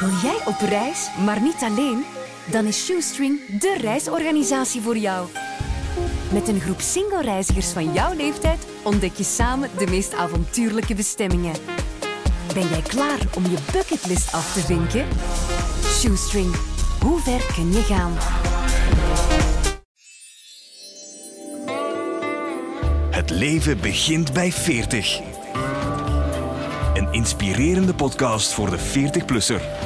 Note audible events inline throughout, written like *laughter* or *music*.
Wil jij op reis, maar niet alleen? Dan is Shoestring de reisorganisatie voor jou. Met een groep single-reizigers van jouw leeftijd ontdek je samen de meest avontuurlijke bestemmingen. Ben jij klaar om je bucketlist af te vinken? Shoestring, hoe ver kun je gaan? Het leven begint bij 40. Een inspirerende podcast voor de 40-plusser.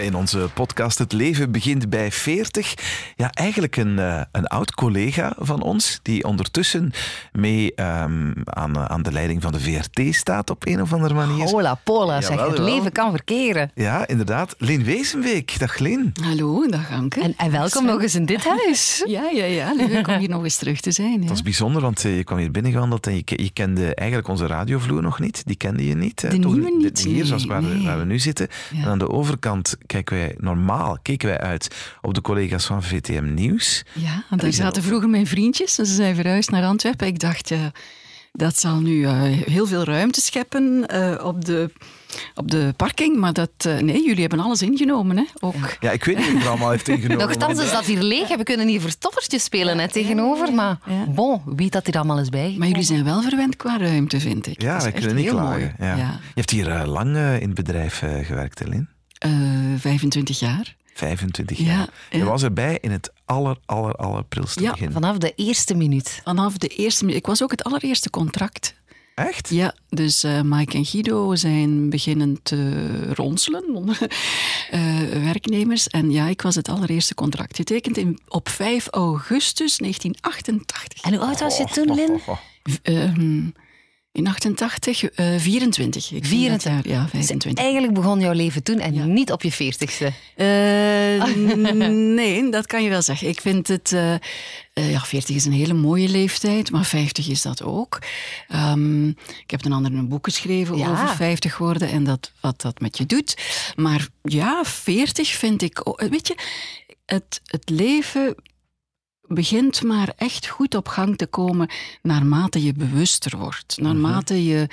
In onze podcast Het leven begint bij 40. Ja, eigenlijk een, uh, een oud collega van ons, die ondertussen mee um, aan, aan de leiding van de VRT staat op een of andere manier. Hola pola, zeg, het leven kan verkeren. Ja, inderdaad. Lin Wezenweek, dag Lin. Hallo, dag Anke. En, en welkom nog eens in dit huis. *laughs* ja, ja, ja, leuk om hier nog eens terug te zijn. Ja. Dat is bijzonder, want je kwam hier binnengewandeld en je, je kende eigenlijk onze radiovloer nog niet. Die kende je niet. De nieuwe niet. Hier, nee, zoals waar, nee. we, waar we nu zitten. Ja. En aan de overkant kijken wij normaal keken wij uit op de collega's van VTM Nieuws. Ja, want daar zaten vroeger mijn vriendjes en ze zijn verhuisd naar Antwerpen. Ik dacht, uh, dat zal nu uh, heel veel ruimte scheppen uh, op de op de parking, maar dat, uh, nee, jullie hebben alles ingenomen. Hè? Ook. Ja, ik weet niet wie er allemaal heeft ingenomen. Nochtans is dat hier leeg. We kunnen hier verstoppertjes spelen hè, tegenover, maar ja. bon, wie dat hier allemaal is bij. Maar jullie zijn wel verwend qua ruimte, vind ik. Ja, we kunnen niet klagen. Ja. Ja. Je hebt hier uh, lang uh, in het bedrijf gewerkt, Helene. 25 jaar. 25 jaar. Ja, ja. Je was erbij in het aller, aller, allerprilste ja, begin. vanaf de eerste minuut. Vanaf de eerste minuut. Ik was ook het allereerste contract. Echt? Ja, dus uh, Mike en Guido zijn beginnen te ronselen onder uh, *laughs* werknemers. En ja, ik was het allereerste contract. Getekend in, op 5 augustus 1988. En hoe oud was je toen, Lin? Oh, oh, oh. In 88, uh, 24. Ik 24 jaar, ja, 25. Dus eigenlijk begon jouw leven toen en ja. niet op je 40ste. Uh, *laughs* nee, dat kan je wel zeggen. Ik vind het. Uh, ja, 40 is een hele mooie leeftijd, maar 50 is dat ook. Um, ik heb een ander een boek geschreven ja. over 50 worden en dat, wat dat met je doet. Maar ja, 40 vind ik. Weet je, het, het leven begint maar echt goed op gang te komen naarmate je bewuster wordt. Naarmate -hmm. je,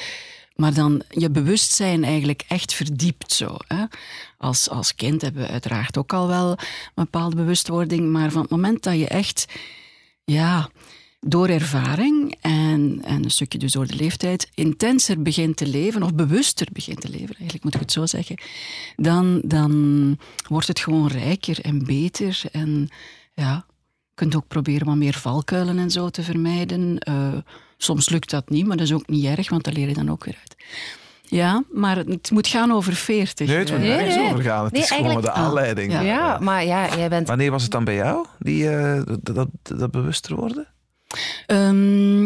maar dan je bewustzijn eigenlijk echt verdiept zo. Hè? Als, als kind hebben we uiteraard ook al wel een bepaalde bewustwording, maar van het moment dat je echt, ja, door ervaring en, en een stukje dus door de leeftijd intenser begint te leven, of bewuster begint te leven, eigenlijk moet ik het zo zeggen, dan, dan wordt het gewoon rijker en beter en ja, kunt ook proberen wat meer valkuilen en zo te vermijden. Uh, soms lukt dat niet, maar dat is ook niet erg, want daar leer je dan ook weer uit. Ja, maar het moet gaan over 40. Nee, het moet Nee, nergens nee. over gaan. Het Nee, is gewoon de aanleiding. Ja, Ja. maar ja, jij bent... Wanneer was het dan bij jou, die, eh, dat, dat, dat bewuster worden? Ehm,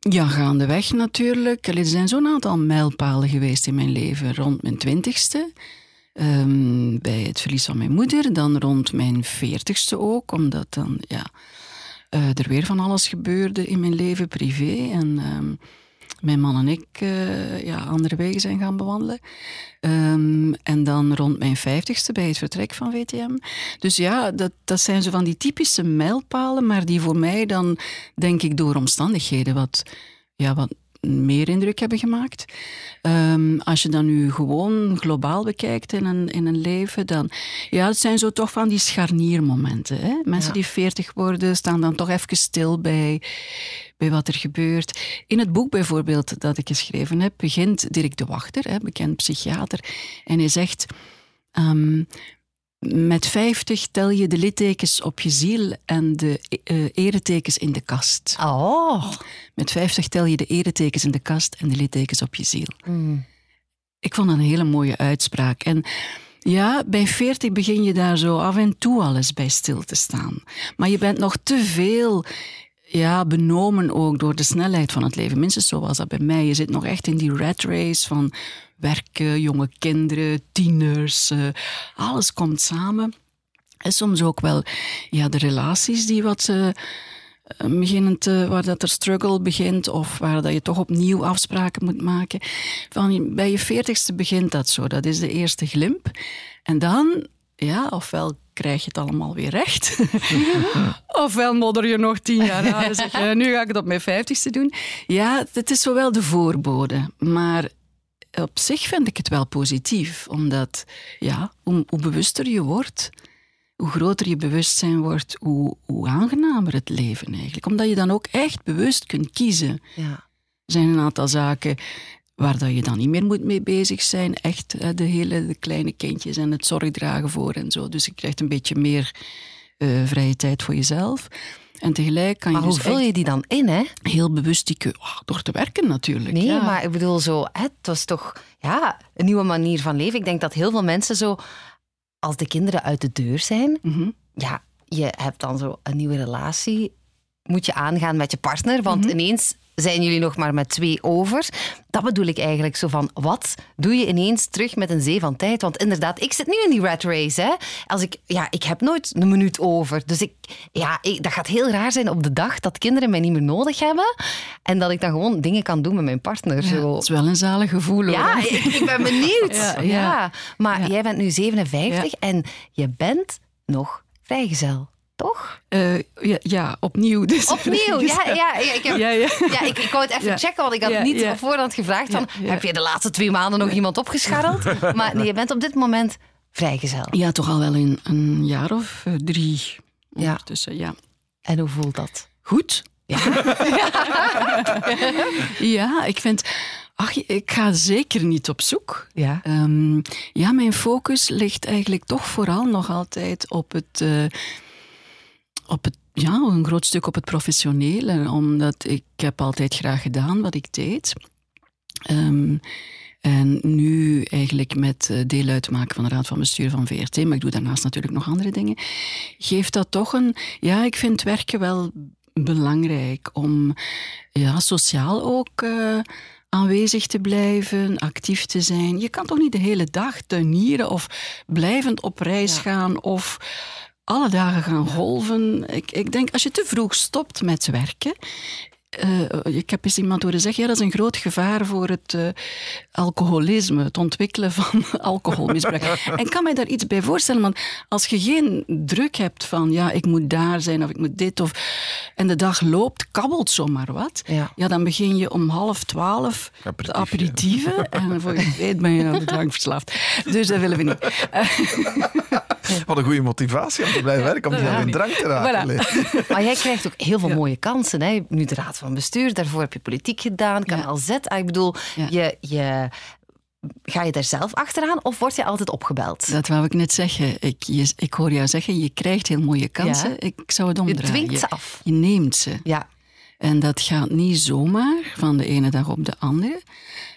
ja, gaandeweg natuurlijk. Allee, Er zijn zo'n aantal mijlpalen geweest in mijn leven. Rond mijn twintigste, ehm, bij het verlies van mijn moeder. Dan rond mijn veertigste ook, omdat dan ja, eh, er weer van alles gebeurde in mijn leven, privé. En ehm, mijn man en ik eh, ja, andere wegen zijn gaan bewandelen. Ehm, en dan rond mijn vijftigste bij het vertrek van VTM. Dus ja, dat, dat zijn zo van die typische mijlpalen, maar die voor mij dan, denk ik, door omstandigheden wat, ja, wat meer indruk hebben gemaakt. Ehm, als je dan nu gewoon globaal bekijkt in een, in een leven, dan... Ja, het zijn zo toch van die scharniermomenten. Hè? Mensen Ja. die veertig worden, staan dan toch even stil bij, bij wat er gebeurt. In het boek bijvoorbeeld dat ik geschreven heb, begint Dirk de Wachter, hè, bekend psychiater, en hij zegt... ehm, met 50 tel je de littekens op je ziel en de eh, eretekens in de kast. Oh. Met 50 tel je de eretekens in de kast en de littekens op je ziel. Mm. Ik vond dat een hele mooie uitspraak. En ja, bij 40 begin je daar zo af en toe al eens bij stil te staan. Maar je bent nog te veel ja, benomen ook door de snelheid van het leven. Minstens zoals dat bij mij. Je zit nog echt in die rat race van werken, jonge kinderen, tieners. eh, alles komt samen. En soms ook wel ja, de relaties die wat... eh, beginnen te, waar dat er struggle begint of waar dat je toch opnieuw afspraken moet maken. Van, bij je veertigste begint dat zo. Dat is de eerste glimp. En dan, ja, ofwel krijg je het allemaal weer recht. *laughs* ofwel modder je nog tien jaar aan en zeg je, nu ga ik het op mijn vijftigste doen. Ja, het is zowel de voorbode, maar op zich vind ik het wel positief, omdat ja, hoe, hoe bewuster je wordt, hoe groter je bewustzijn wordt, hoe, hoe aangenamer het leven eigenlijk. Omdat je dan ook echt bewust kunt kiezen. Ja. Er zijn een aantal zaken waar dat je dan niet meer moet mee bezig zijn. Echt de hele de kleine kindjes en het zorgdragen voor en zo. Dus je krijgt een beetje meer uh, vrije tijd voor jezelf. En tegelijk kan maar je hoe dus vul je die dan in, hè? heel bewust die keu- oh, door te werken natuurlijk. Nee, ja. maar ik bedoel zo, het was toch ja, een nieuwe manier van leven. Ik denk dat heel veel mensen zo, als de kinderen uit de deur zijn, Mhm. ja, je hebt dan zo een nieuwe relatie, moet je aangaan met je partner, want Mhm. ineens zijn jullie nog maar met twee over. Dat bedoel ik eigenlijk zo van, wat doe je ineens terug met een zee van tijd? Want inderdaad, ik zit nu in die rat race. Hè. Als ik, ja, ik heb nooit een minuut over. Dus ik, ja, ik, dat gaat heel raar zijn op de dag dat kinderen mij niet meer nodig hebben. En dat ik dan gewoon dingen kan doen met mijn partner. Ja, zo. is wel een zalig gevoel hoor. Ja, *laughs* ik, ik ben benieuwd. Ja, Ja, ja. Maar jij bent nu 57 en je bent nog vrijgezel, toch? Eh, ja, ja, opnieuw. Dus Opnieuw, *laughs* ja, ja, ja, ik, heb, Ja, ja. ja, ik, ik wou het even Ja. checken, want ik had Ja, niet ja. op voorhand gevraagd van, Ja, ja. heb je de laatste twee maanden nog iemand opgescharreld? *laughs* Maar nee, je bent op dit moment vrijgezel. Ja, toch al wel een, een jaar of eh, drie Ja. ja. En hoe voelt dat? Goed. *laughs* Ja, ik vind... Ach, ik ga zeker niet op zoek. Ja. Ehm, ja, mijn focus ligt eigenlijk toch vooral nog altijd op het... eh, op het ja, een groot stuk op het professionele. Omdat ik heb altijd graag gedaan wat ik deed. Ehm, en nu eigenlijk met eh, deel uitmaken van de Raad van Bestuur van VRT, maar ik doe daarnaast natuurlijk nog andere dingen, geeft dat toch een... Ja, ik vind werken wel belangrijk om ja, sociaal ook eh, aanwezig te blijven, actief te zijn. Je kan toch niet de hele dag tuinieren of blijvend op reis Ja. gaan of alle dagen gaan golven. Ik, ik denk, als je te vroeg stopt met werken... eh, ik heb eens iemand horen zeggen, ja, dat is een groot gevaar voor het eh, alcoholisme, het ontwikkelen van *laughs* alcoholmisbruik. *laughs* en ik kan mij daar iets bij voorstellen, want als je geen druk hebt van, ja, ik moet daar zijn of ik moet dit, of, en de dag loopt, kabbelt zomaar wat, Ja. ja, dan begin je om half twaalf de Aperitief, aperitieven *laughs* en voor je weet ben je aan de drank verslaafd. Dus dat willen we niet. Wat een goede motivatie om te blijven werken, om die aan de drank te raken. Voilà. Maar jij krijgt ook heel veel Ja. mooie kansen. Hè? Nu de Raad van Bestuur, daarvoor heb je politiek gedaan, Kanaal Z. Ah, Ik bedoel, je, je, ga je daar zelf achteraan of word je altijd opgebeld? Dat wou ik net zeggen. Ik, je, ik hoor jou zeggen, je krijgt heel mooie kansen. Ja. Ik zou het Je omdraaien. dwingt ze af. Je neemt ze. Ja, En dat gaat niet zomaar van de ene dag op de andere.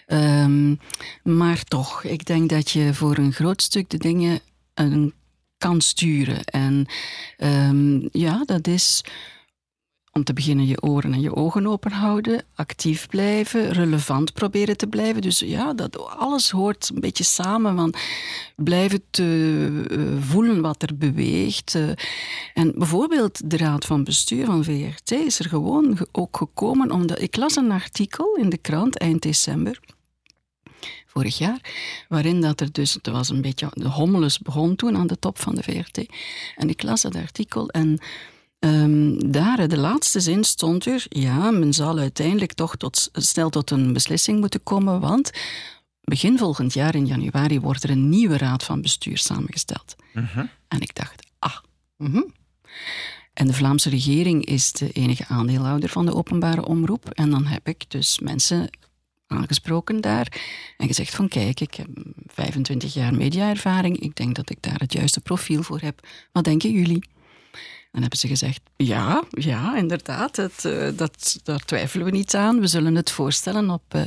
Ehm, maar toch, ik denk dat je voor een groot stuk de dingen kan sturen. En ehm, ja, dat is om te beginnen je oren en je ogen open houden, actief blijven, relevant proberen te blijven. Dus ja, dat, alles hoort een beetje samen. Want blijven te eh, voelen wat er beweegt. eh. en bijvoorbeeld de Raad van Bestuur van VRT is er gewoon ge- ook gekomen omdat ik las een artikel in de krant eind december vorig jaar, waarin dat er dus, het was een beetje, de hommeles begon toen aan de top van de VRT. En ik las dat artikel en ehm, daar, de laatste zin stond er, ja, men zal uiteindelijk toch tot, snel tot een beslissing moeten komen, want begin volgend jaar in januari wordt er een nieuwe raad van bestuur samengesteld. En ik dacht, ah, mhm. En de Vlaamse regering is de enige aandeelhouder van de openbare omroep. En dan heb ik dus mensen aangesproken daar en gezegd van kijk, ik heb 25 jaar mediaervaring, ik denk dat ik daar het juiste profiel voor heb. Wat denken jullie? Dan hebben ze gezegd, ja, ja, inderdaad, het, eh, dat, daar twijfelen we niet aan. We zullen het voorstellen op, eh,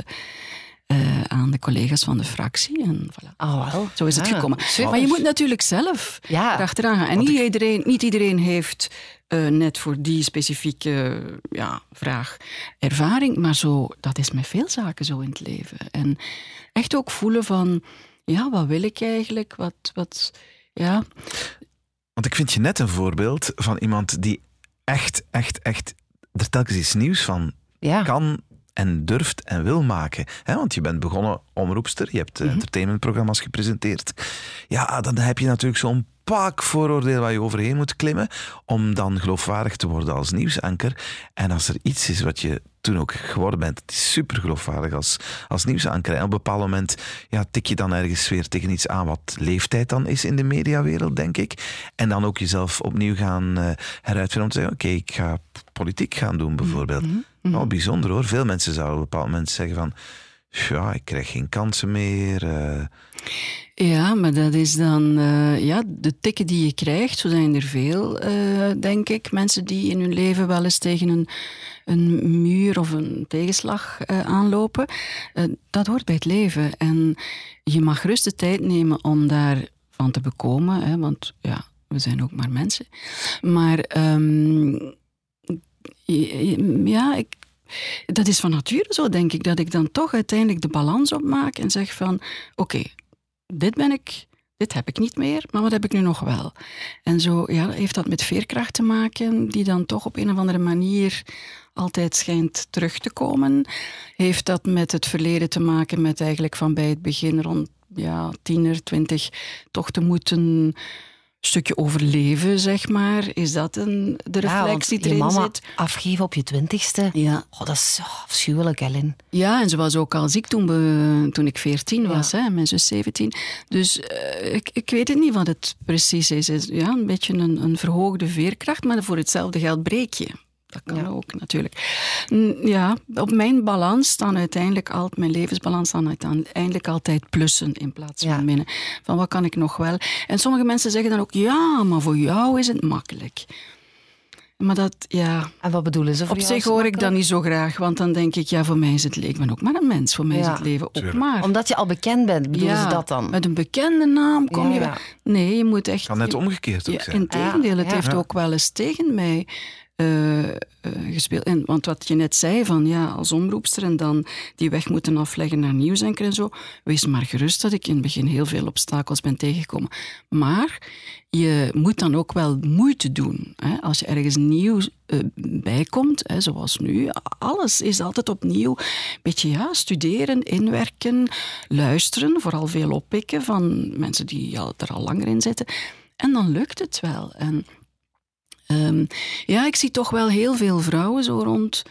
eh, aan de collega's van de fractie. En voilà. oh. Zo is het Ah, gekomen. Maar je moet natuurlijk zelf Ja. erachteraan gaan. En niet iedereen, niet iedereen heeft net voor die specifieke ja, vraag ervaring. Maar zo, dat is met veel zaken zo in het leven. En echt ook voelen van, ja, wat wil ik eigenlijk? Wat, wat, ja. Want ik vind je net een voorbeeld van iemand die echt, echt, echt er telkens iets nieuws van Ja. kan en durft en wil maken. Hè, want je bent begonnen omroepster, je hebt eh, entertainmentprogramma's gepresenteerd. Ja, dan heb je natuurlijk zo'n pak vooroordeel waar je overheen moet klimmen om dan geloofwaardig te worden als nieuwsanker. En als er iets is wat je toen ook geworden bent. Het is super geloofwaardig als, als nieuwsaanker. En op een bepaald moment ja, tik je dan ergens weer tegen iets aan wat leeftijd dan is in de mediawereld, denk ik. En dan ook jezelf opnieuw gaan uh, heruitvinden om te zeggen, oké, ik ga politiek gaan doen bijvoorbeeld. Mm -hmm. bijzonder hoor. Veel mensen zouden op een bepaald moment zeggen van, ja, ik krijg geen kansen meer. Uh, ja, maar dat is dan uh, ja, de tikken die je krijgt. Zo zijn er veel, uh, denk ik. Mensen die in hun leven wel eens tegen een, een muur of een tegenslag uh, aanlopen. dat hoort bij het leven. En je mag gerust de tijd nemen om daarvan te bekomen. Hè, want ja, we zijn ook maar mensen. Maar um, ja, ik, dat is van nature zo, denk ik. Dat ik dan toch uiteindelijk de balans opmaak en zeg van... Oké, dit ben ik, dit heb ik niet meer, maar wat heb ik nu nog wel? En zo ja, heeft dat met veerkracht te maken, die dan toch op een of andere manier altijd schijnt terug te komen. Heeft dat met het verleden te maken, met eigenlijk van bij het begin rond ja, tiener, twintig, toch te moeten stukje overleven, zeg maar. Is dat een, de reflex die erin je mama zit? afgeven op je twintigste. Ja. Oh, dat is oh, afschuwelijk, Ellen. Ja, en ze was ook al ziek toen, we, toen ik veertien was, hè, mijn zus 17. Dus uh, ik, ik weet het niet wat het precies is. Ja, een beetje een, een verhoogde veerkracht, maar voor hetzelfde geld breek je. Dat kan ja. ook natuurlijk. Ja, op mijn balans staan uiteindelijk altijd, mijn levensbalans staan uiteindelijk altijd plussen in plaats van ja. minnen. Van wat kan ik nog wel? En sommige mensen zeggen dan ook, ja, maar voor jou is het makkelijk. Maar dat, ja. En wat bedoelen ze voor Op zich hoor ik dat niet zo graag, want dan denk ik, ja, voor mij is het leven. Ik ben ook maar een mens, voor mij ja. is het leven ook maar. Omdat je al bekend bent, bedoelen ja, ze dat dan? Met een bekende naam kom je. Nee, je moet echt. Kan net omgekeerd ook zijn. Integendeel, het heeft ook wel eens tegen mij uh, uh, gespeeld. En, want wat je net zei, van ja, als omroepster en dan die weg moeten afleggen naar nieuwsanker en zo, wees maar gerust dat ik in het begin heel veel obstakels ben tegengekomen. Maar je moet dan ook wel moeite doen. Hè? Als je ergens nieuw uh, bijkomt, hè, zoals nu, alles is altijd opnieuw. Beetje ja, studeren, inwerken, luisteren, vooral veel oppikken van mensen die ja, er al langer in zitten. En dan lukt het wel. En Um, ja, ik zie toch wel heel veel vrouwen zo rond.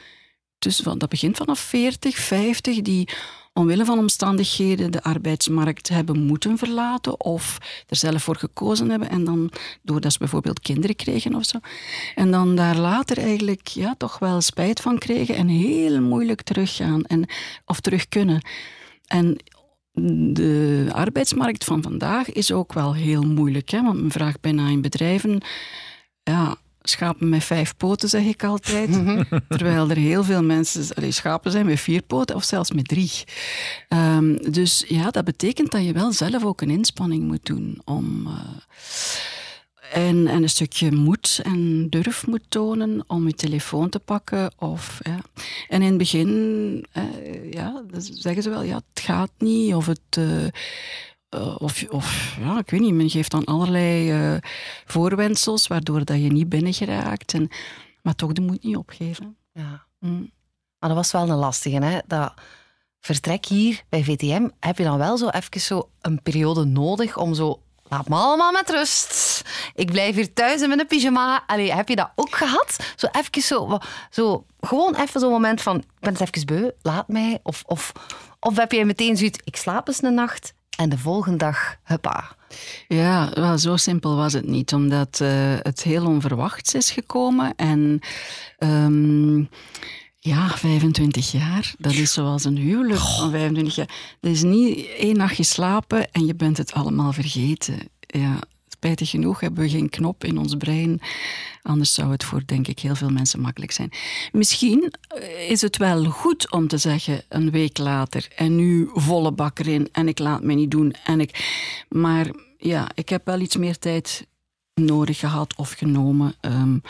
Dus dat begint vanaf 40, 50, die omwille van omstandigheden de arbeidsmarkt hebben moeten verlaten of er zelf voor gekozen hebben en dan doordat ze bijvoorbeeld kinderen kregen of zo. En dan daar later eigenlijk ja, toch wel spijt van kregen en heel moeilijk teruggaan en, of terug kunnen. En de arbeidsmarkt van vandaag is ook wel heel moeilijk, hè? want men vraagt bijna in bedrijven ja, schapen met vijf poten, zeg ik altijd. *laughs* Terwijl er heel veel mensen allee, schapen zijn met vier poten of zelfs met drie. Um, dus ja, dat betekent dat je wel zelf ook een inspanning moet doen om. Uh, en, en, een stukje moed en durf moet tonen om je telefoon te pakken. Of, ja. En in het begin uh, ja, zeggen ze wel, ja, het gaat niet. Of het, uh, uh, of, of, ja, ik weet niet, men geeft dan allerlei uh, voorwendsels waardoor dat je niet binnen geraakt. En, maar toch de moed niet opgeven. Ja. Mm. Maar dat was wel een lastige, hè? Dat vertrek hier bij VTM, heb je dan wel zo even zo een periode nodig om zo Laat me allemaal met rust. Ik blijf hier thuis in mijn pyjama. Allee, heb je dat ook gehad? Zo even zo, zo gewoon even zo'n moment van, ik ben het even beu, laat mij. Of, of, of heb jij meteen zoiets, ik slaap eens een nacht en de volgende dag, huppa. Ja, wel, zo simpel was het niet, omdat uh, het heel onverwachts is gekomen. En um, ja, 25 jaar, dat is zoals een huwelijk van 25 jaar. Dat is niet één nachtje slapen en je bent het allemaal vergeten. Ja, spijtig genoeg hebben we geen knop in ons brein. Anders zou het voor, denk ik, heel veel mensen makkelijk zijn. Misschien eh, is het wel goed om te zeggen een week later en nu volle bak erin en ik laat me niet doen. En ik, maar ja, ik heb wel iets meer tijd nodig gehad of genomen. Um,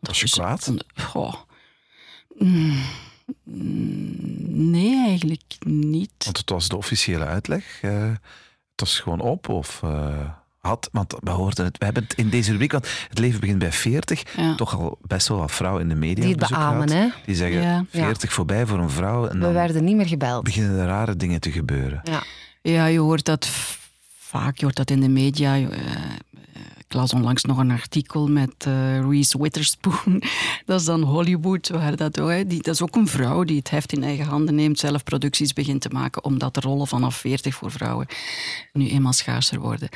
Was je kwaad? Mm, nee, eigenlijk niet. Want het was de officiële uitleg. Uh, het was gewoon op of... Uh had, want we hoorden het, we hebben het in deze rubriek, want het leven begint bij 40, ja. toch al best wel wat vrouwen in de media die het beamen, hè? Die zeggen ja. 40 voorbij voor een vrouw. En we werden niet meer gebeld. beginnen er rare dingen te gebeuren. Ja, ja je hoort dat vaak, je hoort dat in de media. Uh, ik las onlangs nog een artikel met uh, Reese Witherspoon. *laughs* dat is dan Hollywood, waar dat, die, dat is ook een vrouw die het heft in eigen handen neemt, zelf producties begint te maken, omdat de rollen vanaf 40 voor vrouwen nu eenmaal schaarser worden.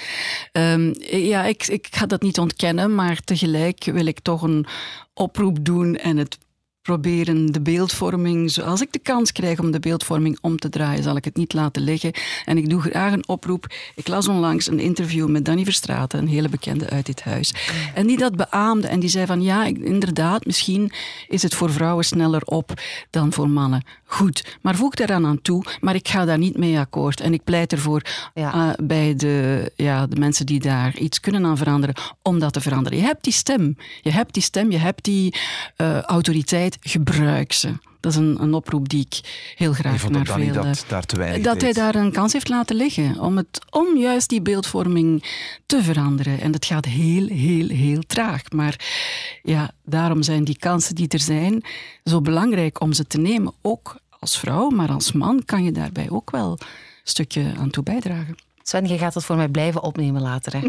Um, ja, ik, ik ga dat niet ontkennen, maar tegelijk wil ik toch een oproep doen en het proberen de beeldvorming, zoals ik de kans krijg om de beeldvorming om te draaien, zal ik het niet laten liggen. En ik doe graag een oproep. Ik las onlangs een interview met Danny Verstraeten, een hele bekende uit dit huis. En die dat beaamde en die zei van ja, inderdaad, misschien is het voor vrouwen sneller op dan voor mannen. Goed, maar voeg daaraan aan toe, maar ik ga daar niet mee akkoord. En ik pleit ervoor ja. uh, bij de, ja, de mensen die daar iets kunnen aan veranderen, om dat te veranderen. Je hebt die stem, je hebt die stem, je hebt die uh, autoriteit gebruik ze. Dat is een, een oproep die ik heel graag naar veel... Dat, daar te weinig dat hij daar een kans heeft laten liggen. Om, het, om juist die beeldvorming te veranderen. En dat gaat heel, heel, heel traag. Maar ja, daarom zijn die kansen die er zijn zo belangrijk om ze te nemen. Ook als vrouw, maar als man kan je daarbij ook wel een stukje aan toe bijdragen. Sven, je gaat het voor mij blijven opnemen later. Hè? *laughs*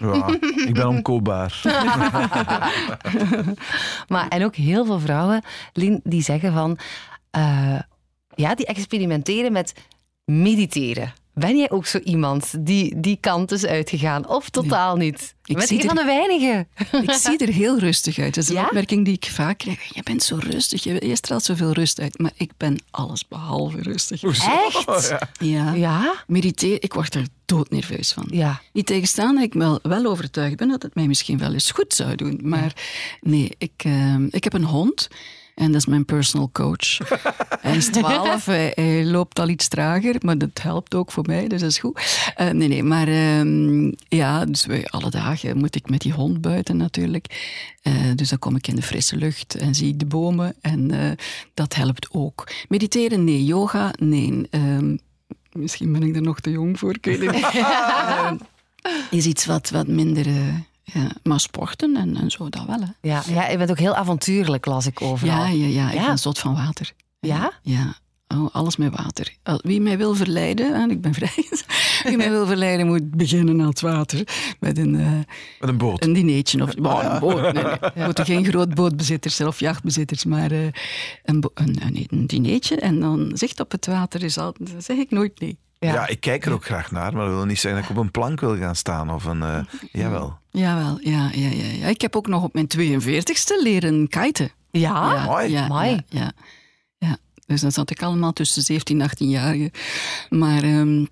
Ja, ik ben omkoopbaar. *laughs* maar, en ook heel veel vrouwen, Lien, die zeggen van... Uh, ja, die experimenteren met mediteren. Ben jij ook zo iemand die die kant is uitgegaan? Of totaal niet? Ik ben een van de weinigen. Ik zie er heel rustig uit. Dat is een opmerking die ik vaak krijg. Je bent zo rustig, je, je straalt zoveel rust uit. Maar ik ben alles behalve rustig. Echt? Ja. ja. Mediteren, ik word er doodnerveus van. Ja. Niet tegenstaan dat ik wel, wel overtuigd ben dat het mij misschien wel eens goed zou doen. Maar nee, ik, uh, ik heb een hond. En dat is mijn personal coach. *laughs* hij is 12, hij, loopt al iets trager, maar dat helpt ook voor mij, dus dat is goed. Uh, nee, nee, maar uh, ja, dus wij, alle dagen moet ik met die hond buiten natuurlijk. Uh, dus dan kom ik in de frisse lucht en zie ik de bomen en eh, dat helpt ook. Mediteren, nee. Yoga, nee. Ehm, misschien ben ik er nog te jong voor, ik weet het niet. *laughs* Ehm, is iets wat, wat minder ja, maar sporten en, en zo, dat wel. Hè. Ja, ja, je bent ook heel avontuurlijk, las ik overal. Ja, ja, ja. ik ben zot van water. Ja? Ja. Oh, alles met water. Wie mij wil verleiden, en ik ben vrij, *laughs* wie mij wil verleiden moet beginnen aan het water. Met een, uh, met een boot. Een dineetje. Of, oh, een boot. Nee, nee. Moeten geen groot bootbezitters of jachtbezitters, maar uh, een, een, een, een dineetje. En dan zicht op het water is al, zeg ik nooit nee. Ja. ja. ik kijk er ook graag naar, maar dat wil niet zeggen dat ik op een plank wil gaan staan. Of een, uh, *laughs* jawel. Jawel, ja, ja, ja, ja. Ik heb ook nog op mijn 42ste leren kiten. Ja, ja mooi. Ja, mooi. Ja, ja, ja, Dus dan zat ik allemaal tussen 17 en 18-jarigen. Maar um,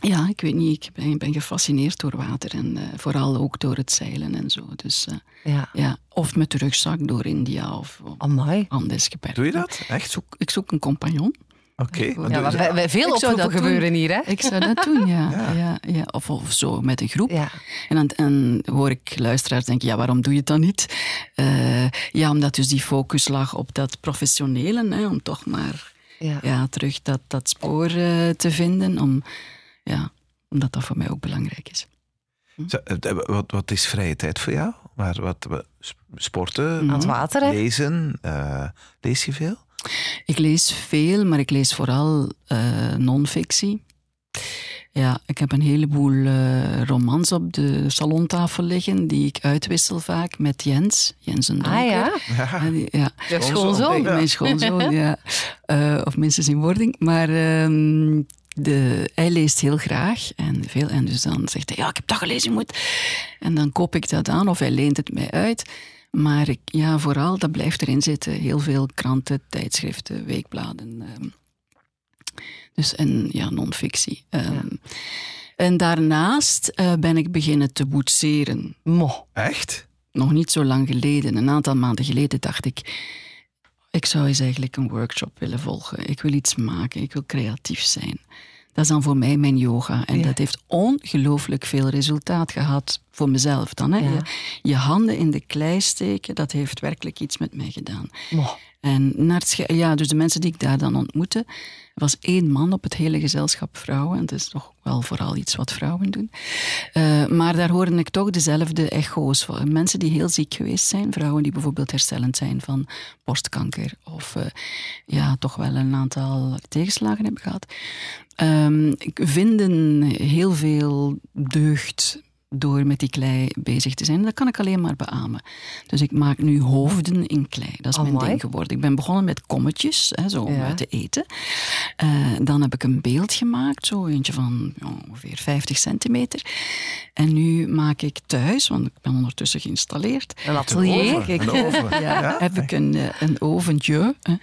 ja, ik weet niet, ik ben, ben gefascineerd door water en uh, vooral ook door het zeilen en zo. Dus, uh, ja. ja. Of met de rugzak door India of Amai. Andesgebergte. Doe je dat? Echt? Ik zoek, ik zoek een compagnon. Oké. Okay. Ja, wij, wij veel oproepen gebeuren hier, hè? Ik zou dat doen, ja. *laughs* ja. ja, ja. Of, of zo, met een groep. Ja. En dan en hoor ik luisteraars denken, ja, waarom doe je het dan niet? Uh, ja, omdat dus die focus lag op dat professionele, hè, om toch maar ja. Ja, terug dat, dat spoor uh, te vinden, om, ja, omdat dat voor mij ook belangrijk is. Hm? Zo, wat, wat is vrije tijd voor jou? Waar, wat, sporten? Aan het water, hè? Lezen? Uh, lees je veel? Ik lees veel, maar ik lees vooral uh, non-fictie. Ja, ik heb een heleboel uh, romans op de salontafel liggen, die ik uitwissel vaak met Jens, Jens en Donker. Ah ja? Ja, die, ja. Schoonzoon? Mijn schoonzoon, ja. Uh, *laughs* of minstens in wording. Maar um, de, hij leest heel graag en veel. En dus dan zegt hij, ja, ik heb dat gelezen, je moet... En dan koop ik dat aan of hij leent het mij uit. Maar ik, ja, vooral, dat blijft erin zitten. Heel veel kranten, tijdschriften, weekbladen. Um, dus en ja, non-fictie. Um, ja. En daarnaast uh, ben ik beginnen te boetseren. Mo. Echt? Nog niet zo lang geleden. Een aantal maanden geleden dacht ik... Ik zou eens eigenlijk een workshop willen volgen. Ik wil iets maken. Ik wil creatief zijn. Dat is dan voor mij mijn yoga. En ja. dat heeft ongelooflijk veel resultaat gehad voor mezelf dan. Hè? Ja. Je, je, handen in de klei steken, dat heeft werkelijk iets met mij gedaan. Oh. En naar het ja, dus de mensen die ik daar dan ontmoette, er was één man op het hele gezelschap vrouwen. En dat is toch wel vooral iets wat vrouwen doen. Uh, maar daar hoorde ik toch dezelfde echo's van mensen die heel ziek geweest zijn. Vrouwen die bijvoorbeeld herstellend zijn van borstkanker. Of uh, ja, toch wel een aantal tegenslagen hebben gehad. Um, vinden heel veel deugd door met die klei bezig te zijn. Dat kan ik alleen maar beamen. Dus ik maak nu hoofden in klei. Dat is mijn Amai. ding geworden. Ik ben begonnen met kommetjes, hè, zo om Ja. uit te eten. Eh, dan heb ik een beeld gemaakt, zo eentje van ja, ongeveer 50 centimeter. En nu maak ik thuis, want ik ben ondertussen geïnstalleerd, Een atelier. een oven. *laughs* ja, heb ik een, eh, een oventje. hè.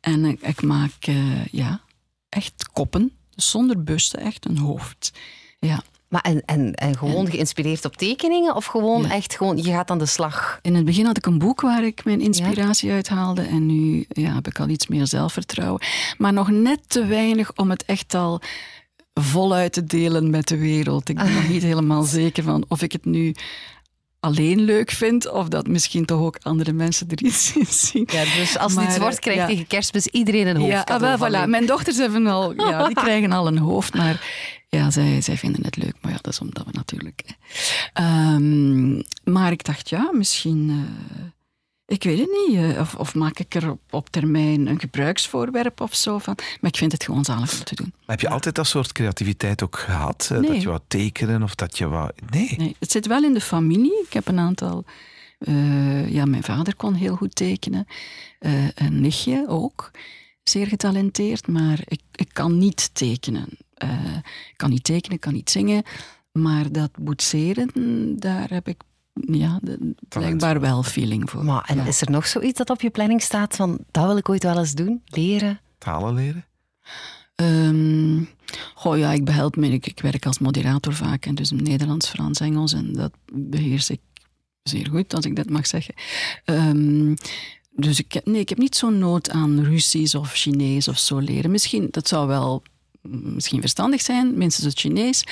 En ik, ik maak eh, ja, echt koppen, dus zonder busten, echt een hoofd. Ja. Maar en, en, en gewoon geïnspireerd op tekeningen? Of gewoon Ja. echt gewoon, je gaat aan de slag? In het begin had ik een boek waar ik mijn inspiratie uit haalde. En nu ja, heb ik al iets meer zelfvertrouwen. Maar nog net te weinig om het echt al voluit te delen met de wereld. Ik ben nog *laughs* niet helemaal zeker van of ik het nu alleen leuk vind. Of dat misschien toch ook andere mensen er iets in zien. Ja, dus als het Maar, iets wordt, krijgt ja. tegen kerstmis iedereen een hoofd. Ja, ah, wel, voilà. Mijn dochters hebben al, ja, die *laughs* krijgen al een hoofd, maar ja, zij, zij vinden het leuk. Maar ja, dat is omdat we natuurlijk. Ehm, maar ik dacht, ja, misschien. eh, ik weet het niet. eh, of, of maak ik er op, op termijn een gebruiksvoorwerp of zo van. Maar ik vind het gewoon zalig om te doen. Maar heb je altijd dat soort creativiteit ook gehad? Eh, Nee. Dat je wou tekenen of dat je wou... Nee. Nee, het zit wel in de familie. Ik heb een aantal. ja, mijn vader kon heel goed tekenen. Een nichtje ook. Zeer getalenteerd, maar ik, ik kan niet tekenen. Eh, ik kan niet tekenen, ik kan niet zingen. Maar dat boetseren, daar heb ik ja, de- blijkbaar wel feeling voor. Maar en Ja. is er nog zoiets dat op je planning staat van dat wil ik ooit wel eens doen? Leren? Talen leren? Ehm, goh, ja, ik behelp me. Ik, ik werk als moderator vaak. En dus Nederlands, Frans, Engels. En dat beheers ik zeer goed, als ik dat mag zeggen. Ehm, dus ik, heb- nee, ik heb niet zo'n nood aan Russisch of Chinees of zo leren. Misschien, dat zou wel misschien verstandig zijn, minstens het Chinees.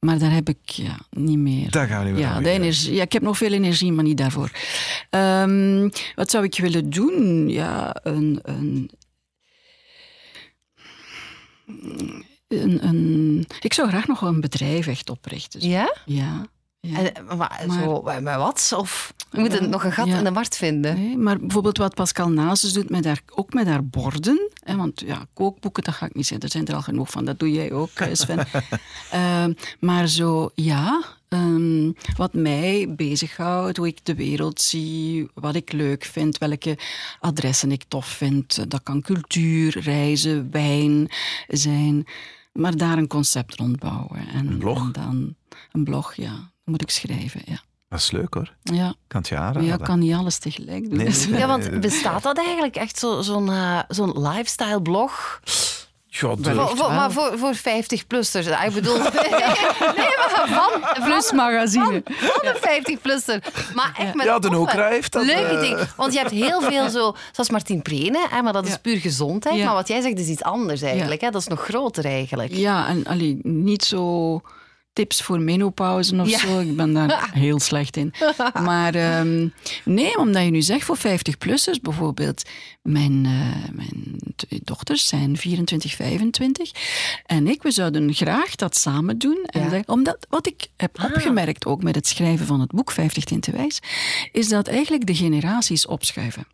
Maar daar heb ik ja, niet meer. Daar gaan we niet meer Ja, de energie, ja, ik heb nog veel energie, maar niet daarvoor. Ehm, wat zou ik willen doen? Ja, een, een, een, een- ik zou graag nog een bedrijf echt oprichten. Ja? Ja. ja. En, maar, Maar- zo, met wat? Of we moeten nog een gat Ja. in de markt vinden? Nee, maar bijvoorbeeld wat Pascal Nazes doet met haar, ook met haar borden. Hè, want ja, kookboeken, dat ga ik niet zeggen. Er zijn er al genoeg van. Dat doe jij ook, eh, Sven. *laughs* Ehm, maar zo, ja. ehm, wat mij bezighoudt, hoe ik de wereld zie, wat ik leuk vind, welke adressen ik tof vind. Dat kan cultuur, reizen, wijn zijn. Maar daar een concept rond bouwen. En, Een blog? En dan een blog, ja. Dat moet ik schrijven, ja. Dat is leuk hoor. Ja, kan het je aanraden. ja kan niet alles tegelijk doen. Nee, nee, Ja, want bestaat dat eigenlijk echt zo- zo'n eh, zo'n lifestyle blog? Ja, de- Voor- voor- maar voor, voor 50-plussers. Ik bedoel, *laughs* nee, maar van, Plus magazine. van een 50-plusser. Maar echt met Ja, de toffe, Okra heeft dat, Leuke eh. dingen. Want je hebt heel veel zo, zoals Martien Prene, hè, maar dat is Ja. puur gezondheid. Ja. Maar wat jij zegt is iets anders eigenlijk. Hè? Dat is nog groter eigenlijk. Ja, en allee, niet zo tips voor menopauze of Ja. zo. Ik ben daar *laughs* heel slecht in. *laughs* Maar ehm, nee, omdat je nu zegt voor 50-plussers bijvoorbeeld. Mijn, eh, mijn dochters zijn 24, 25. En ik, we zouden graag dat samen doen. En dat- omdat, wat ik heb opgemerkt, ook met het schrijven van het boek 50 Tinten Wijs, is dat eigenlijk de generaties opschuiven.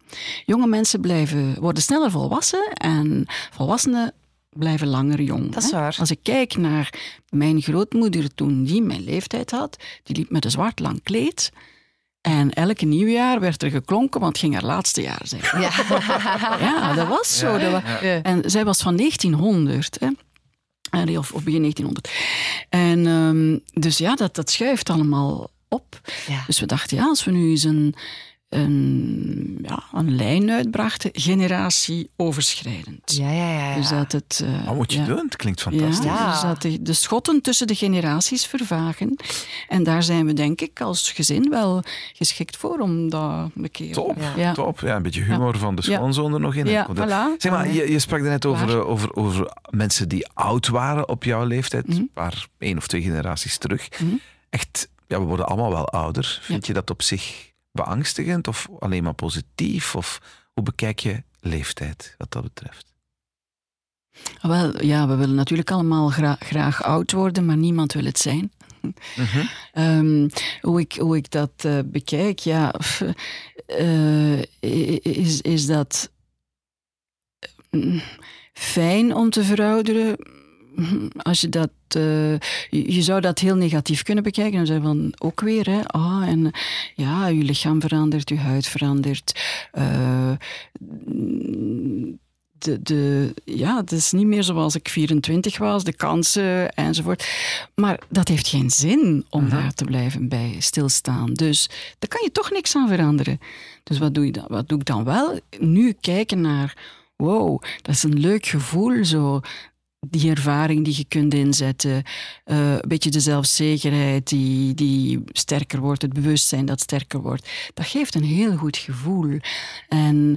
Jonge mensen blijven, worden sneller volwassen en volwassenen blijven langer jong. Dat is hè. waar. Als ik kijk naar mijn grootmoeder toen die mijn leeftijd had, die liep met een zwart lang kleed. En elke nieuwjaar werd er geklonken, want het ging haar laatste jaar zijn. Ja. *laughs* Ja, dat was zo. Dat wa- Ja. En zij was van 1900, hè. Of, of begin 1900. En ehm, dus ja, dat, dat schuift allemaal op. Ja. Dus we dachten, ja, als we nu eens een, een, ja, een lijn uitbrachten, generatieoverschrijdend. Ja, ja, ja. ja. Dus dat het... eh, Wat moet je ja. doen? Het klinkt fantastisch. Ja. dus dat de, de schotten tussen de generaties vervagen. En daar zijn we, denk ik, als gezin wel geschikt voor om dat een keer... Top, Ja. top. Ja, een beetje humor van de schoonzoon er nog in. Ja, voilà. Zeg maar, je, je sprak net over, eh, over, over mensen die oud waren op jouw leeftijd, een paar één of twee generaties terug. Mhm. Echt, ja, we worden allemaal wel ouder. Vind je dat op zich beangstigend of alleen maar positief? Of hoe bekijk je leeftijd wat dat betreft? Wel, ja, we willen natuurlijk allemaal gra- graag oud worden, maar niemand wil het zijn. Mhm. *laughs* Ehm, hoe, ik, hoe ik dat eh, bekijk, ja, eh, is, is dat mm, fijn om te verouderen? Als je dat, uh, je, zou dat heel negatief kunnen bekijken en zeggen van ook weer, hè, ah, en ja, je lichaam verandert, je huid verandert. Uh, de, de, ja, het is niet meer zoals ik 24 was, de kansen enzovoort. Maar dat heeft geen zin om mhm. daar te blijven bij stilstaan. Dus daar kan je toch niks aan veranderen. Dus wat doe, je dan, wat doe ik dan wel? Nu kijken naar, wow, dat is een leuk gevoel, zo die ervaring die je kunt inzetten, uh, een beetje de zelfzekerheid die, die sterker wordt, het bewustzijn dat sterker wordt, dat geeft een heel goed gevoel. En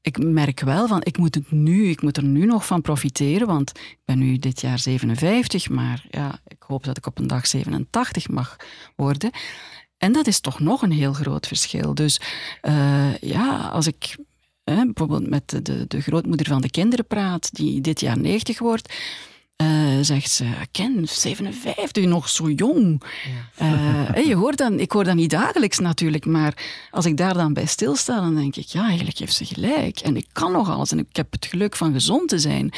ik merk wel van, ik moet het nu, ik moet er nu nog van profiteren, want ik ben nu dit jaar 57, maar ja, ik hoop dat ik op een dag 87 mag worden. En dat is toch nog een heel groot verschil. Dus uh, ja, als ik bijvoorbeeld met de, de, de grootmoeder van de kinderen praat, die dit jaar 90 wordt, uh, zegt ze, Ken, 57, nog zo jong. Ja. Uh, je hoort dan, ik hoor dat niet dagelijks natuurlijk, maar als ik daar dan bij stilsta, dan denk ik, ja, eigenlijk heeft ze gelijk. En ik kan nog alles en ik heb het geluk van gezond te zijn.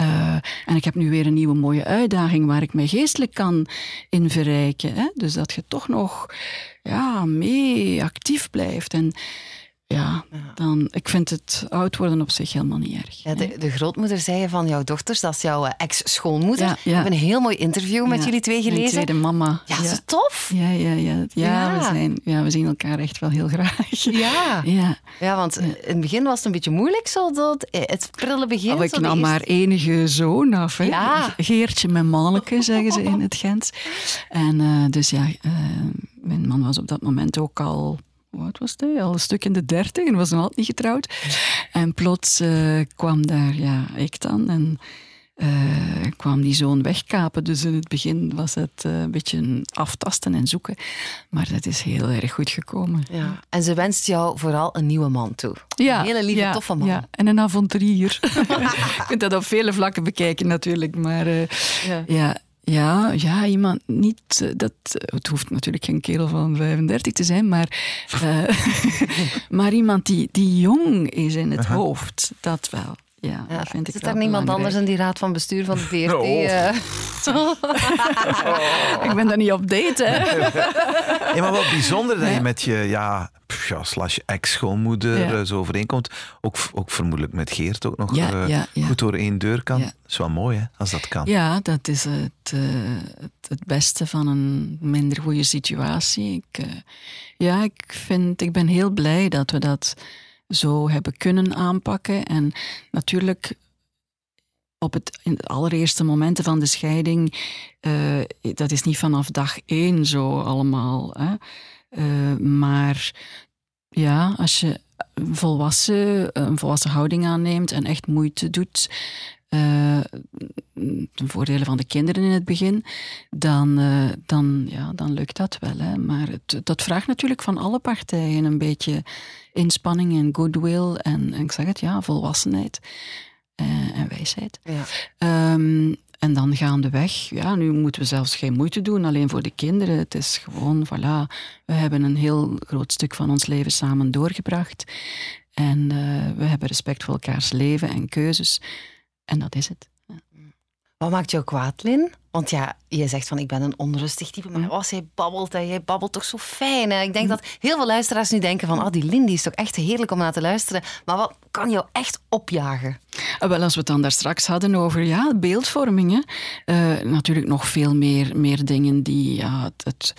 Uh, en ik heb nu weer een nieuwe mooie uitdaging waar ik mij geestelijk kan in verrijken. Hè? Dus dat je toch nog ja, mee actief blijft. En ja, dan, ik vind het oud worden op zich helemaal niet erg. Ja, de, de, grootmoeder zei van jouw dochters, dat is jouw eh, ex-schoonmoeder. Ja, We hebben een heel mooi interview met jullie twee gelezen. Mijn tweede mama. Ja, is tof? Ja, ja, ja. Ja, We zijn, ja, we zien elkaar echt wel heel graag. Ja, *laughs* ja. ja want in het begin was het een beetje moeilijk, zo dat, eh, het prille begin. Oh, ik nam maar enige zoon af. Hè. Ja. Geertje met manneke, zeggen ze in het Gent. En uh, dus ja, uh, mijn man was op dat moment ook al wat was hij? Al een stuk in de dertig en was nog altijd niet getrouwd. En plots uh, kwam daar ja, ik dan en uh, kwam die zoon wegkapen. Dus in het begin was het uh, een beetje aftasten en zoeken. Maar dat is heel erg goed gekomen. Ja. En ze wenst jou vooral een nieuwe man toe. Ja, een hele lieve, ja, toffe man. Ja. En een avonturier. *laughs* Je kunt dat op vele vlakken bekijken natuurlijk. Maar ja. Ja. Ja, iemand niet. Eh, dat, eh, het hoeft natuurlijk geen kerel van 35 te zijn, maar, uh, *laughs* maar iemand die, die jong is in het hoofd, dat wel. Ja, ja, vind ik Zit er niemand anders in die raad van bestuur van de *laughs* VRT? Oh. *laughs* ik ben daar niet op date, hè. ja, maar wat bijzonder dat je met je ja, ja, slash ex-schoonmoeder ja. zo overeenkomt. Ook, ook vermoedelijk met Geert ook nog ja, uh, goed door één deur kan. Dat is wel mooi, hè, als dat kan. Ja, dat is het, uh, het, beste van een minder goede situatie. Ik, uh, ja, ik, vind, ik ben heel blij dat we dat zo hebben kunnen aanpakken. En natuurlijk op het, in de allereerste momenten van de scheiding, dat is niet vanaf dag één zo allemaal. Hè. Uh, maar ja, als je volwassen, een volwassen houding aanneemt en echt moeite doet, uh, ten voordele van de kinderen in het begin, dan, uh, dan, ja, dan lukt dat wel. Hè. Maar het, dat vraagt natuurlijk van alle partijen een beetje inspanning en goodwill en, en ik zeg het, ja, volwassenheid uh, en wijsheid. Ja. Um, en dan gaandeweg, ja, nu moeten we zelfs geen moeite doen, alleen voor de kinderen. Het is gewoon, voilà, we hebben een heel groot stuk van ons leven samen doorgebracht. En uh, we hebben respect voor elkaars leven en keuzes. En dat is het. Ja. Wat maakt jou kwaad, Lin? Want ja, je zegt van ik ben een onrustig type, maar als hij babbelt, en jij babbelt toch zo fijn. Hè? Ik denk dat heel veel luisteraars nu denken van, oh, die Lindy is toch echt heerlijk om naar te luisteren. Maar wat kan jou echt opjagen? Ah, wel, als we het dan daar straks hadden over ja, beeldvormingen, uh, natuurlijk nog veel meer, meer dingen die ja, het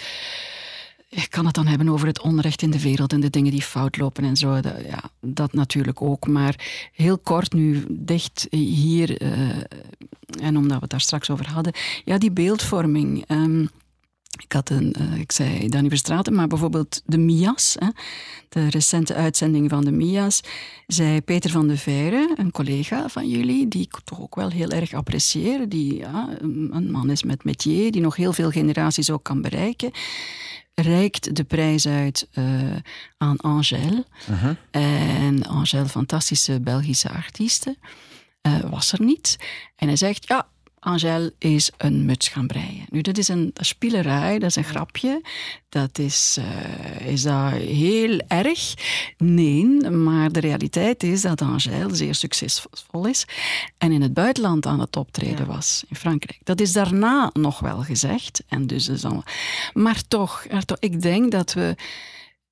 ik kan het dan hebben over het onrecht in de wereld en de dingen die fout lopen en zo. Dat, ja, dat natuurlijk ook. Maar heel kort nu dicht hier, uh, en omdat we het daar straks over hadden, ja, die beeldvorming. Um, ik had een, uh, ik zei Danny Verstraten, maar bijvoorbeeld de Mia's, hè, de recente uitzending van de Mia's, zei Peter van de Veire, een collega van jullie, die ik toch ook wel heel erg apprecieer, die ja, een man is met métier, die nog heel veel generaties ook kan bereiken reikt de prijs uit uh, aan Angèle. Uh -huh. En Angèle, fantastische Belgische artieste, uh, was er niet. En hij zegt, ja, Angèle is een muts gaan breien. Nu, dat is een dat is spielerij, dat is een grapje. Dat is, uh, is dat heel erg? Nee, maar de realiteit is dat Angèle zeer succesvol is en in het buitenland aan het optreden was, in Frankrijk. Dat is daarna nog wel gezegd. En dus is allemaal... Maar toch, ik denk dat we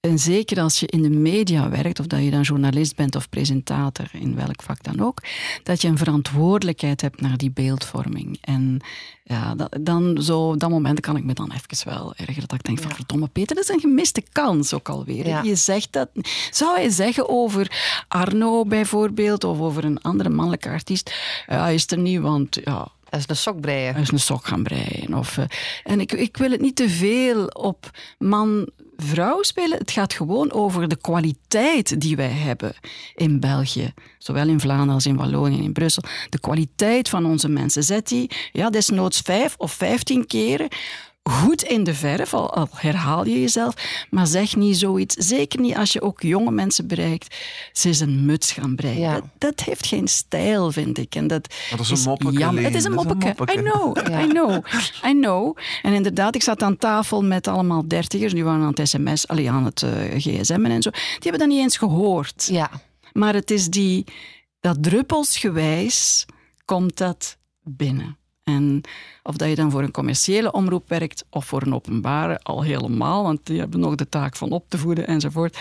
en zeker als je in de media werkt, of dat je dan journalist bent of presentator, in welk vak dan ook, dat je een verantwoordelijkheid hebt naar die beeldvorming. En ja, dat, dan zo, op dat moment kan ik me dan even wel ergeren. Dat ik denk van, verdomme Peter, dat is een gemiste kans ook alweer. Je zegt dat... Zou hij zeggen over Arno bijvoorbeeld, of over een andere mannelijke artiest, ja, is er niet, want ja... Is een sok breien. Is een sok gaan breien. Of, uh, en ik, ik wil het niet te veel op man vrouw spelen. Het gaat gewoon over de kwaliteit die wij hebben in België. Zowel in Vlaanderen als in Wallonië en in Brussel. De kwaliteit van onze mensen. Zet die ja, desnoods vijf of vijftien keren goed in de verf, al, herhaal je jezelf, maar zeg niet zoiets. Zeker niet als je ook jonge mensen bereikt. Ze is een muts gaan breien. Dat, heeft geen stijl, vind ik. En dat, dat is een moppeke. Het is een moppeke. I know, *laughs* I know, I know. En inderdaad, ik zat aan tafel met allemaal dertigers, die waren aan het sms, alleen aan het uh, eh, gsm en zo. Die hebben dat niet eens gehoord. Ja. Maar het is die, dat druppelsgewijs komt dat binnen. En of dat je dan voor een commerciële omroep werkt of voor een openbare, al helemaal, want die hebben nog de taak van op te voeden enzovoort.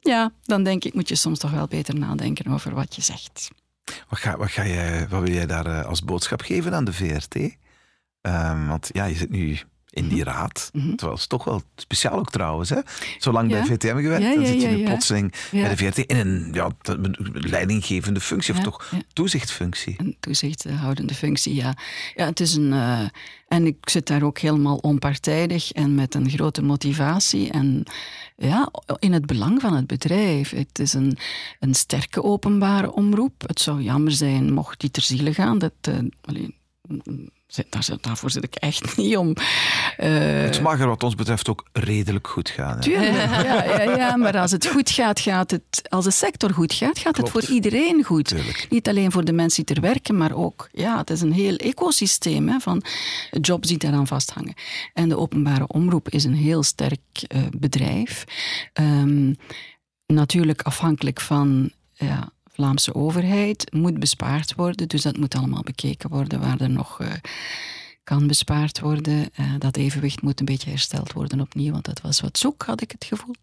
Ja, dan denk ik, moet je soms toch wel beter nadenken over wat je zegt. Wat, ga, wat, ga je, wat wil jij daar eh, als boodschap geven aan de VRT? Ehm, want ja, je zit nu in die mhm. raad. Mm -hmm. Terwijl het toch wel speciaal ook trouwens. Hè? Zo lang bij VTM gewerkt, dan zit je nu plotseling bij de VRT in een ja, leidinggevende functie, of toch toezichtfunctie. Een toezichthoudende functie, ja. Ja, het is een... Uh, en ik zit daar ook helemaal onpartijdig en met een grote motivatie. En ja, in het belang van het bedrijf. Het is een, een sterke openbare omroep. Het zou jammer zijn mocht die ter ziele gaan. Dat, uh, alleen, daar, daarvoor zit ik echt *laughs* niet om. Uh... Het mag er wat ons betreft ook redelijk goed gaan. Hè? Tuurlijk, *laughs* ja, ja, ja, maar als het goed gaat, gaat het, als de sector goed gaat, gaat het voor iedereen goed. Tuurlijk. Niet alleen voor de mensen die er werken, maar ook, ja, het is een heel ecosysteem hè, van jobs die daaraan vasthangen. En de openbare omroep is een heel sterk uh, bedrijf. Um, natuurlijk afhankelijk van ja, Vlaamse overheid moet bespaard worden. Dus dat moet allemaal bekeken worden waar er nog uh, kan bespaard worden. Uh, dat evenwicht moet een beetje hersteld worden opnieuw, want dat was wat zoek, had ik het gevoel.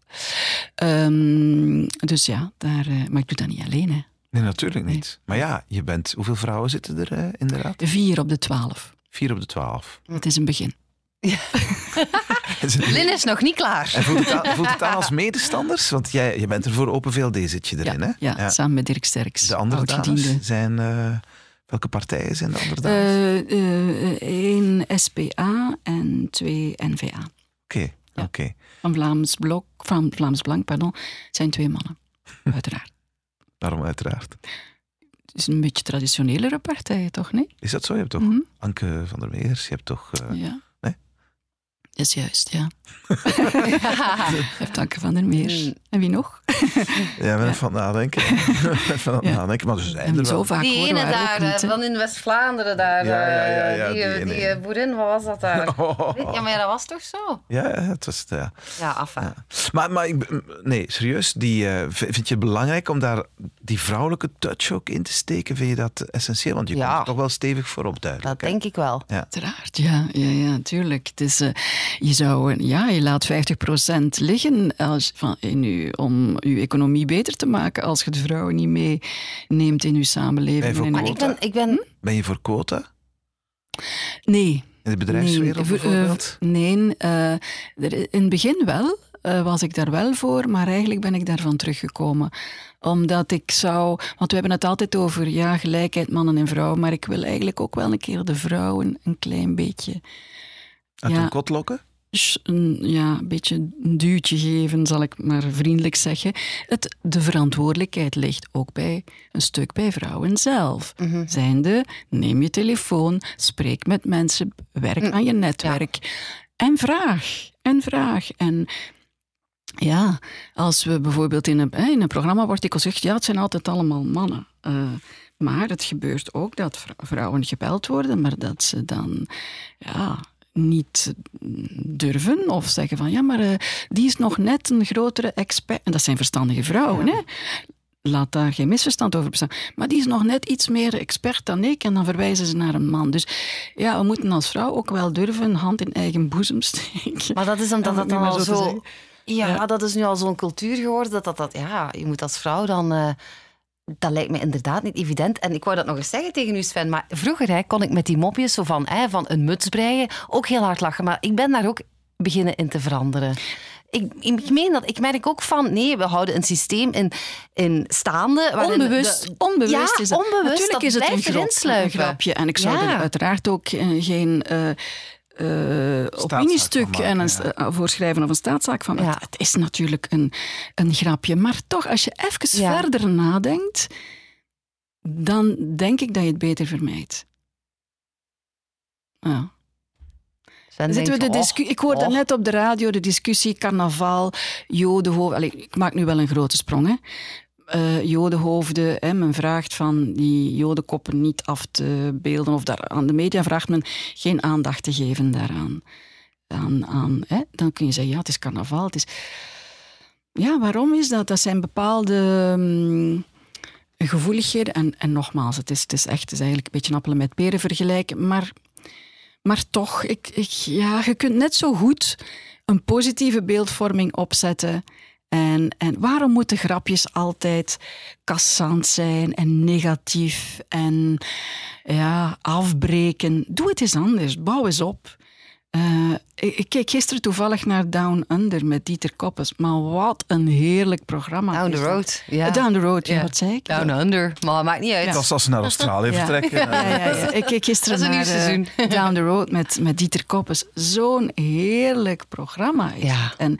Um, dus ja, daar, uh, maar ik doe dat niet alleen. Hè. Nee, natuurlijk niet. Nee. Maar ja, je bent, hoeveel vrouwen zitten er in de raad? Vier op de twaalf. Vier op de twaalf. Het is een begin. Ja. *laughs* *laughs* Lin is nog niet klaar. En voelt het, aan, voelt het aan als medestanders? Want jij, je bent er voor Open VLD zit je erin, ja, hè? Ja, ja, samen met Dirk Sterks. De andere dames zijn... Uh, welke partijen zijn de andere dames? Eén uh, uh, SPA en twee NVA. Oké, okay, oké. Okay. Van Vlaams Blok, van Vlaams Blank, pardon, zijn twee mannen. *laughs* Uiteraard. Waarom uiteraard? Het is een beetje traditionelere partij, toch, nee? Is dat zo? Je hebt toch mm -hmm. Anke van der Meers, je hebt toch... ja. Dat is juist, ja. *laughs* *laughs* Dank van der Meer. Mm. En wie nog? ja, ben ja. van nadenken. *laughs* van ja. nadenken, maar ze zijn er zo vaak Die ene daar, niet, van in West-Vlaanderen daar. Ja, ja, ja, ja, die, die, die boerin, wat was dat daar? Oh. Ja, maar dat was toch zo? Ja, het was... Ja, ja af. Ja. Maar, maar nee, serieus, die, uh, vind je het belangrijk om daar die vrouwelijke touch ook in te steken? Vind je dat essentieel? Want je komt er toch wel stevig voor op duidelijk. Dat denk ik wel. Ja. Uiteraard, ja, ja, ja, tuurlijk. Het is... Uh, je zou, ja, je laat 50% liggen als, van, in u, om uw economie beter te maken als je de vrouwen niet meeneemt in uw samenleving. Ben je maar ik ben, ik ben... Hm? ben je voor quota? Nee. In de bedrijfswereld nee, bijvoorbeeld? Uh, nee, uh, in het begin wel. Uh, was ik daar wel voor, maar eigenlijk ben ik daarvan teruggekomen. Omdat ik zou... Want we hebben het altijd over ja, gelijkheid mannen en vrouwen, maar ik wil eigenlijk ook wel een keer de vrouwen een klein beetje... Uit ja, een kot lokken? een, ja, een beetje een duwtje geven, zal ik maar vriendelijk zeggen. Het, de verantwoordelijkheid ligt ook bij een stuk bij vrouwen zelf. Mm -hmm. Zijnde, neem je telefoon, spreek met mensen, werk mm. aan je netwerk. Ja. En vraag, en vraag. En ja, als we bijvoorbeeld in een, in een programma wordt ik al gezegd, ja, het zijn altijd allemaal mannen. Uh, Maar het gebeurt ook dat vrou- vrouwen gebeld worden, maar dat ze dan ja, niet durven of zeggen van ja, maar eh, die is nog net een grotere expert. En dat zijn verstandige vrouwen, hè? Laat daar geen misverstand over bestaan. Maar die is nog net iets meer expert dan ik en dan verwijzen ze naar een man. Dus ja, we moeten als vrouw ook wel durven een hand in eigen boezem steken. Maar dat is omdat Om dat dan al zo zo... Ja. dat is nu al zo'n cultuur geworden dat, dat, dat... Ja, je moet als vrouw dan... eh, dat lijkt me inderdaad niet evident. En ik wou dat nog eens zeggen tegen u, Sven. Maar vroeger hè, kon ik met die mopjes zo van, hè, van een muts breien ook heel hard lachen. Maar ik ben daar ook beginnen in te veranderen. Ik, ik meen dat. Ik merk ook van, nee, we houden een systeem in, in staande. Onbewust, de- onbewust ja, is dat. onbewust, Natuurlijk dat is het een, grapje. En ik zou Ja. er uiteraard ook eh, geen eh, eh, opiniestuk en een, ja. eh, voorschrijven of een staatszaak van. Ja. Het, het is natuurlijk een, een grapje. Maar toch, als je even Ja. verder nadenkt, dan denk ik dat je het beter vermijdt. Ja. Sven Zitten we de oh, discu- ik hoorde oh. net op de radio de discussie carnaval, jodenhoofden. Allee, ik maak nu wel een grote sprong. Hè. Eh, jodenhoofden, hè, men vraagt van die jodenkoppen niet af te beelden. Of daar, aan de media vraagt men geen aandacht te geven daaraan. Aan, hè. Dan kun je zeggen, ja, het is carnaval. Het is... Ja, waarom is dat? Dat zijn bepaalde mm, gevoeligheden. En, en nogmaals, het is, het is echt het is eigenlijk een beetje appelen met peren vergelijken. Maar maar toch, ik, ik, ja, je kunt net zo goed een positieve beeldvorming opzetten. En, en waarom moeten grapjes altijd kassant zijn en negatief en ja, afbreken? Doe het eens anders, bouw eens op. Eh, ik, ik keek gisteren toevallig naar Down Under met Dieter Koppes. Maar wat een heerlijk programma. Down the road. Ja. Eh, Down the Road, ja, Ja. wat zei ik? Down under. Maar maakt niet uit. Dat is als ze naar Australië Ja. vertrekken. Ja, ja, ja. *laughs* Ik keek gisteren Dat is een naar nieuw seizoen. eh, *laughs* Down the Road met, met Dieter Koppes. Zo'n heerlijk programma. is Ja. het. En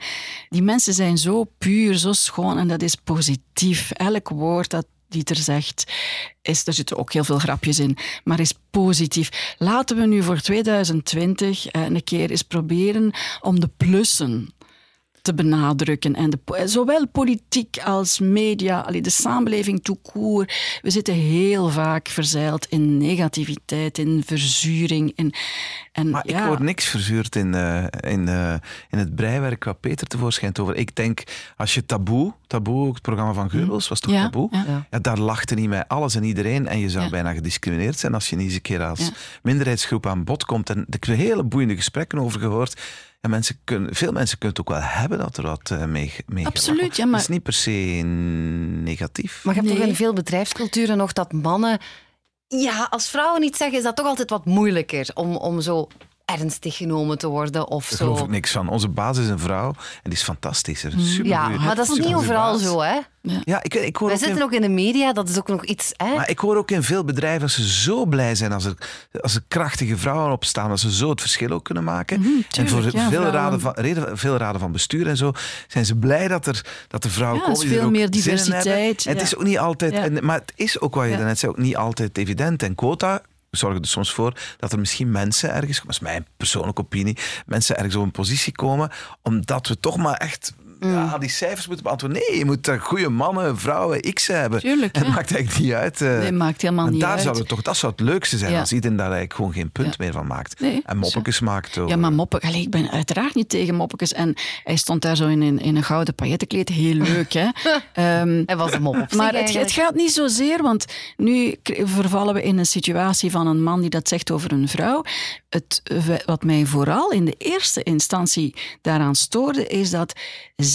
die mensen zijn zo puur, zo schoon en dat is positief. Elk woord dat Dieter zegt, is, er zitten ook heel veel grapjes in, maar is positief. Laten we nu voor 2020 eh, een keer eens proberen om de plussen te benadrukken. En de, zowel politiek als media, allee, de samenleving tout court. We zitten heel vaak verzeild in negativiteit, in verzuring. In, en, Maar ja, ik hoor niks verzuurd in, eh, in, eh, in het breiwerk wat Peter tevoorschijn over. Ik denk, als je Taboe, Taboe, het programma van Geubels, was toch Ja, Taboe? ja. Ja, daar lachte niet met alles en iedereen en je zou Ja. bijna gediscrimineerd zijn als je niet eens een keer als Ja. minderheidsgroep aan bod komt. En ik heb hele boeiende gesprekken over gehoord. En mensen kunnen, veel mensen kunnen het ook wel hebben dat er wat eh, mee, mee Absoluut, ja, maar- Het is niet per se negatief. Maar je hebt toch in veel bedrijfsculturen nog dat mannen... Ja, als vrouwen iets zeggen, is dat toch altijd wat moeilijker om, om zo ernstig genomen te worden of Daar geloof zo. ik niks van. Onze baas is een vrouw en die is fantastisch. Super Ja, maar dat is niet overal zo, hè. Ja, ik, ik hoor Wij ook in- zitten ook in de media, dat is ook nog iets... Hè? Maar ik hoor ook in veel bedrijven dat ze zo blij zijn als er, als er krachtige vrouwen opstaan, dat ze zo het verschil ook kunnen maken. en voor Mhm, tuurlijk, ja, veel, vrouwen- raden van, reden, veel raden van bestuur en zo zijn ze blij dat er, dat er vrouwen Ja, komen. is veel ook meer in diversiteit, En het ja. is ook niet altijd, Ja. en, maar het is ook wat je Ja. daarnet zei, ook niet altijd evident. En quota zorgen er soms voor dat er misschien mensen ergens, dat is mijn persoonlijke opinie, mensen ergens op een positie komen, omdat we toch maar echt Mm. ja, die cijfers moeten beantwoorden. Nee, je moet goede mannen, vrouwen, x hebben. Tuurlijk, Het ja. maakt eigenlijk niet uit. eh. Nee, maakt helemaal en niet daar uit. Zou het toch, dat zou het leukste zijn Ja. als iedereen daar eigenlijk gewoon geen punt Ja. meer van maakt. Nee, en moppetjes maakt. over- Ja, maar moppen, allee, ik ben uiteraard niet tegen moppetjes. En hij stond daar zo in een, in een gouden pailletenkleed. Heel leuk, hè? *laughs* Ehm, Hij was een mop op maar het, het gaat niet zozeer, want nu vervallen we in een situatie van een man die dat zegt over een vrouw. Het, eh, wat mij vooral in de eerste instantie daaraan stoorde, is dat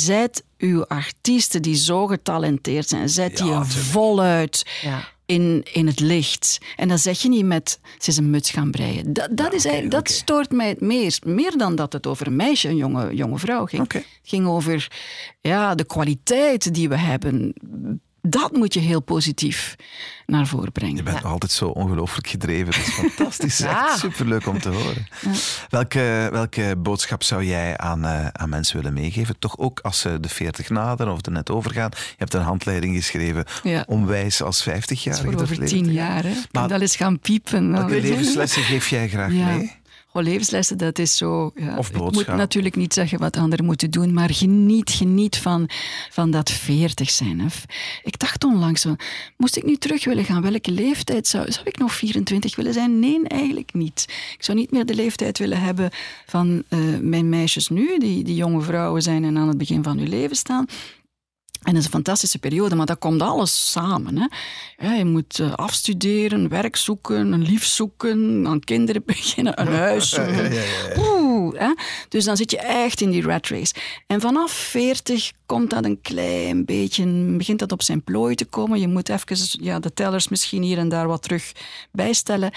zet uw artiesten die zo getalenteerd zijn, zet die Ja, er tuurlijk. voluit Ja. in, in het licht. En dat zeg je niet met ze is een muts gaan breien. Dat, dat, is eigenlijk, dat stoort mij het meest. Meer dan dat het over een meisje, een jonge, jonge vrouw ging. Het ging over ja, de kwaliteit die we hebben. Dat moet je heel positief naar voren brengen. Je bent nog altijd zo ongelooflijk gedreven. Dat is fantastisch. *laughs* Ja. Echt superleuk om te horen. Welke, welke boodschap zou jij aan, eh, aan mensen willen meegeven? Toch ook als ze de 40 naderen of er net overgaan. Je hebt een handleiding geschreven om wijs als 50 jaar. voor over tien jaar. Hè. Ik kan dat eens gaan piepen. Welke Nou, levenslessen geef jij graag mee? Oh, levenslessen, dat is zo... Ja, Of ik moet natuurlijk niet zeggen wat anderen moeten doen, maar geniet, geniet van, van dat veertig zijn. Hè. Ik dacht onlangs, moest ik nu terug willen gaan, welke leeftijd zou, zou ik nog 24 willen zijn? Nee, eigenlijk niet. Ik zou niet meer de leeftijd willen hebben van eh, mijn meisjes nu, die, die jonge vrouwen zijn en aan het begin van hun leven staan. En dat is een fantastische periode, maar dat komt alles samen. Hè. Ja, je moet eh, afstuderen, werk zoeken, een lief zoeken, aan kinderen *laughs* beginnen, een huis. Oeh, hè. Dus dan zit je echt in die rat race. En vanaf 40 komt dat een klein beetje, begint dat op zijn plooi te komen. Je moet even ja, de tellers misschien hier en daar wat terug bijstellen.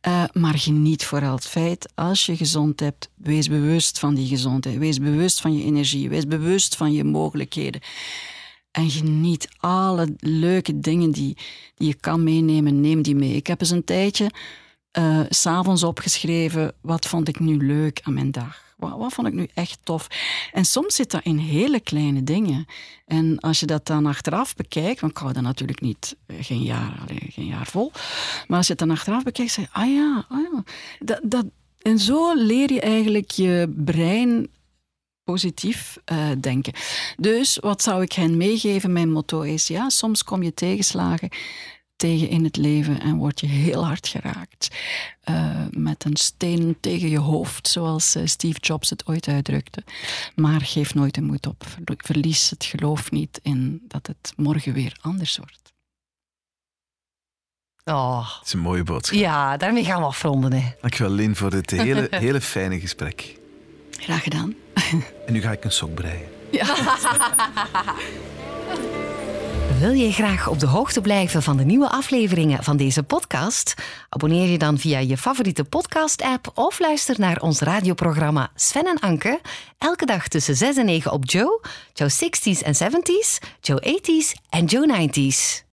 Eh, maar geniet vooral het feit, als je gezond hebt, wees bewust van die gezondheid. Wees bewust van je energie. Wees bewust van je mogelijkheden. En geniet alle leuke dingen die, je kan meenemen, neem die mee. Ik heb eens een tijdje eh, s s'avonds opgeschreven, wat vond ik nu leuk aan mijn dag? Wat, wat vond ik nu echt tof? En soms zit dat in hele kleine dingen. En als je dat dan achteraf bekijkt, want ik hou dat natuurlijk niet, eh, geen jaar, geen jaar vol. Maar als je het dan achteraf bekijkt, zeg je, ah ja, ah ja. Dat, dat, en zo leer je eigenlijk je brein positief eh, denken. Dus wat zou ik hen meegeven? Mijn motto is, ja, soms kom je tegenslagen tegen in het leven en word je heel hard geraakt. Eh, met een steen tegen je hoofd, zoals eh, Steve Jobs het ooit uitdrukte. Maar geef nooit de moed op. Verlies het geloof niet in dat het morgen weer anders wordt. Oh. Dat is een mooie boodschap. Ja, daarmee gaan we afronden. Hè. Dankjewel, Lin, voor dit hele, *laughs* hele fijne gesprek. Graag gedaan. En nu ga ik een sok breien. *laughs* *laughs* Wil je graag op de hoogte blijven van de nieuwe afleveringen van deze podcast? Abonneer je dan via je favoriete podcast-app of luister naar ons radioprogramma Sven en Anke. Elke dag tussen 6 en 9 op Joe, Joe 60s en 70s, Joe 80s en Joe 90s.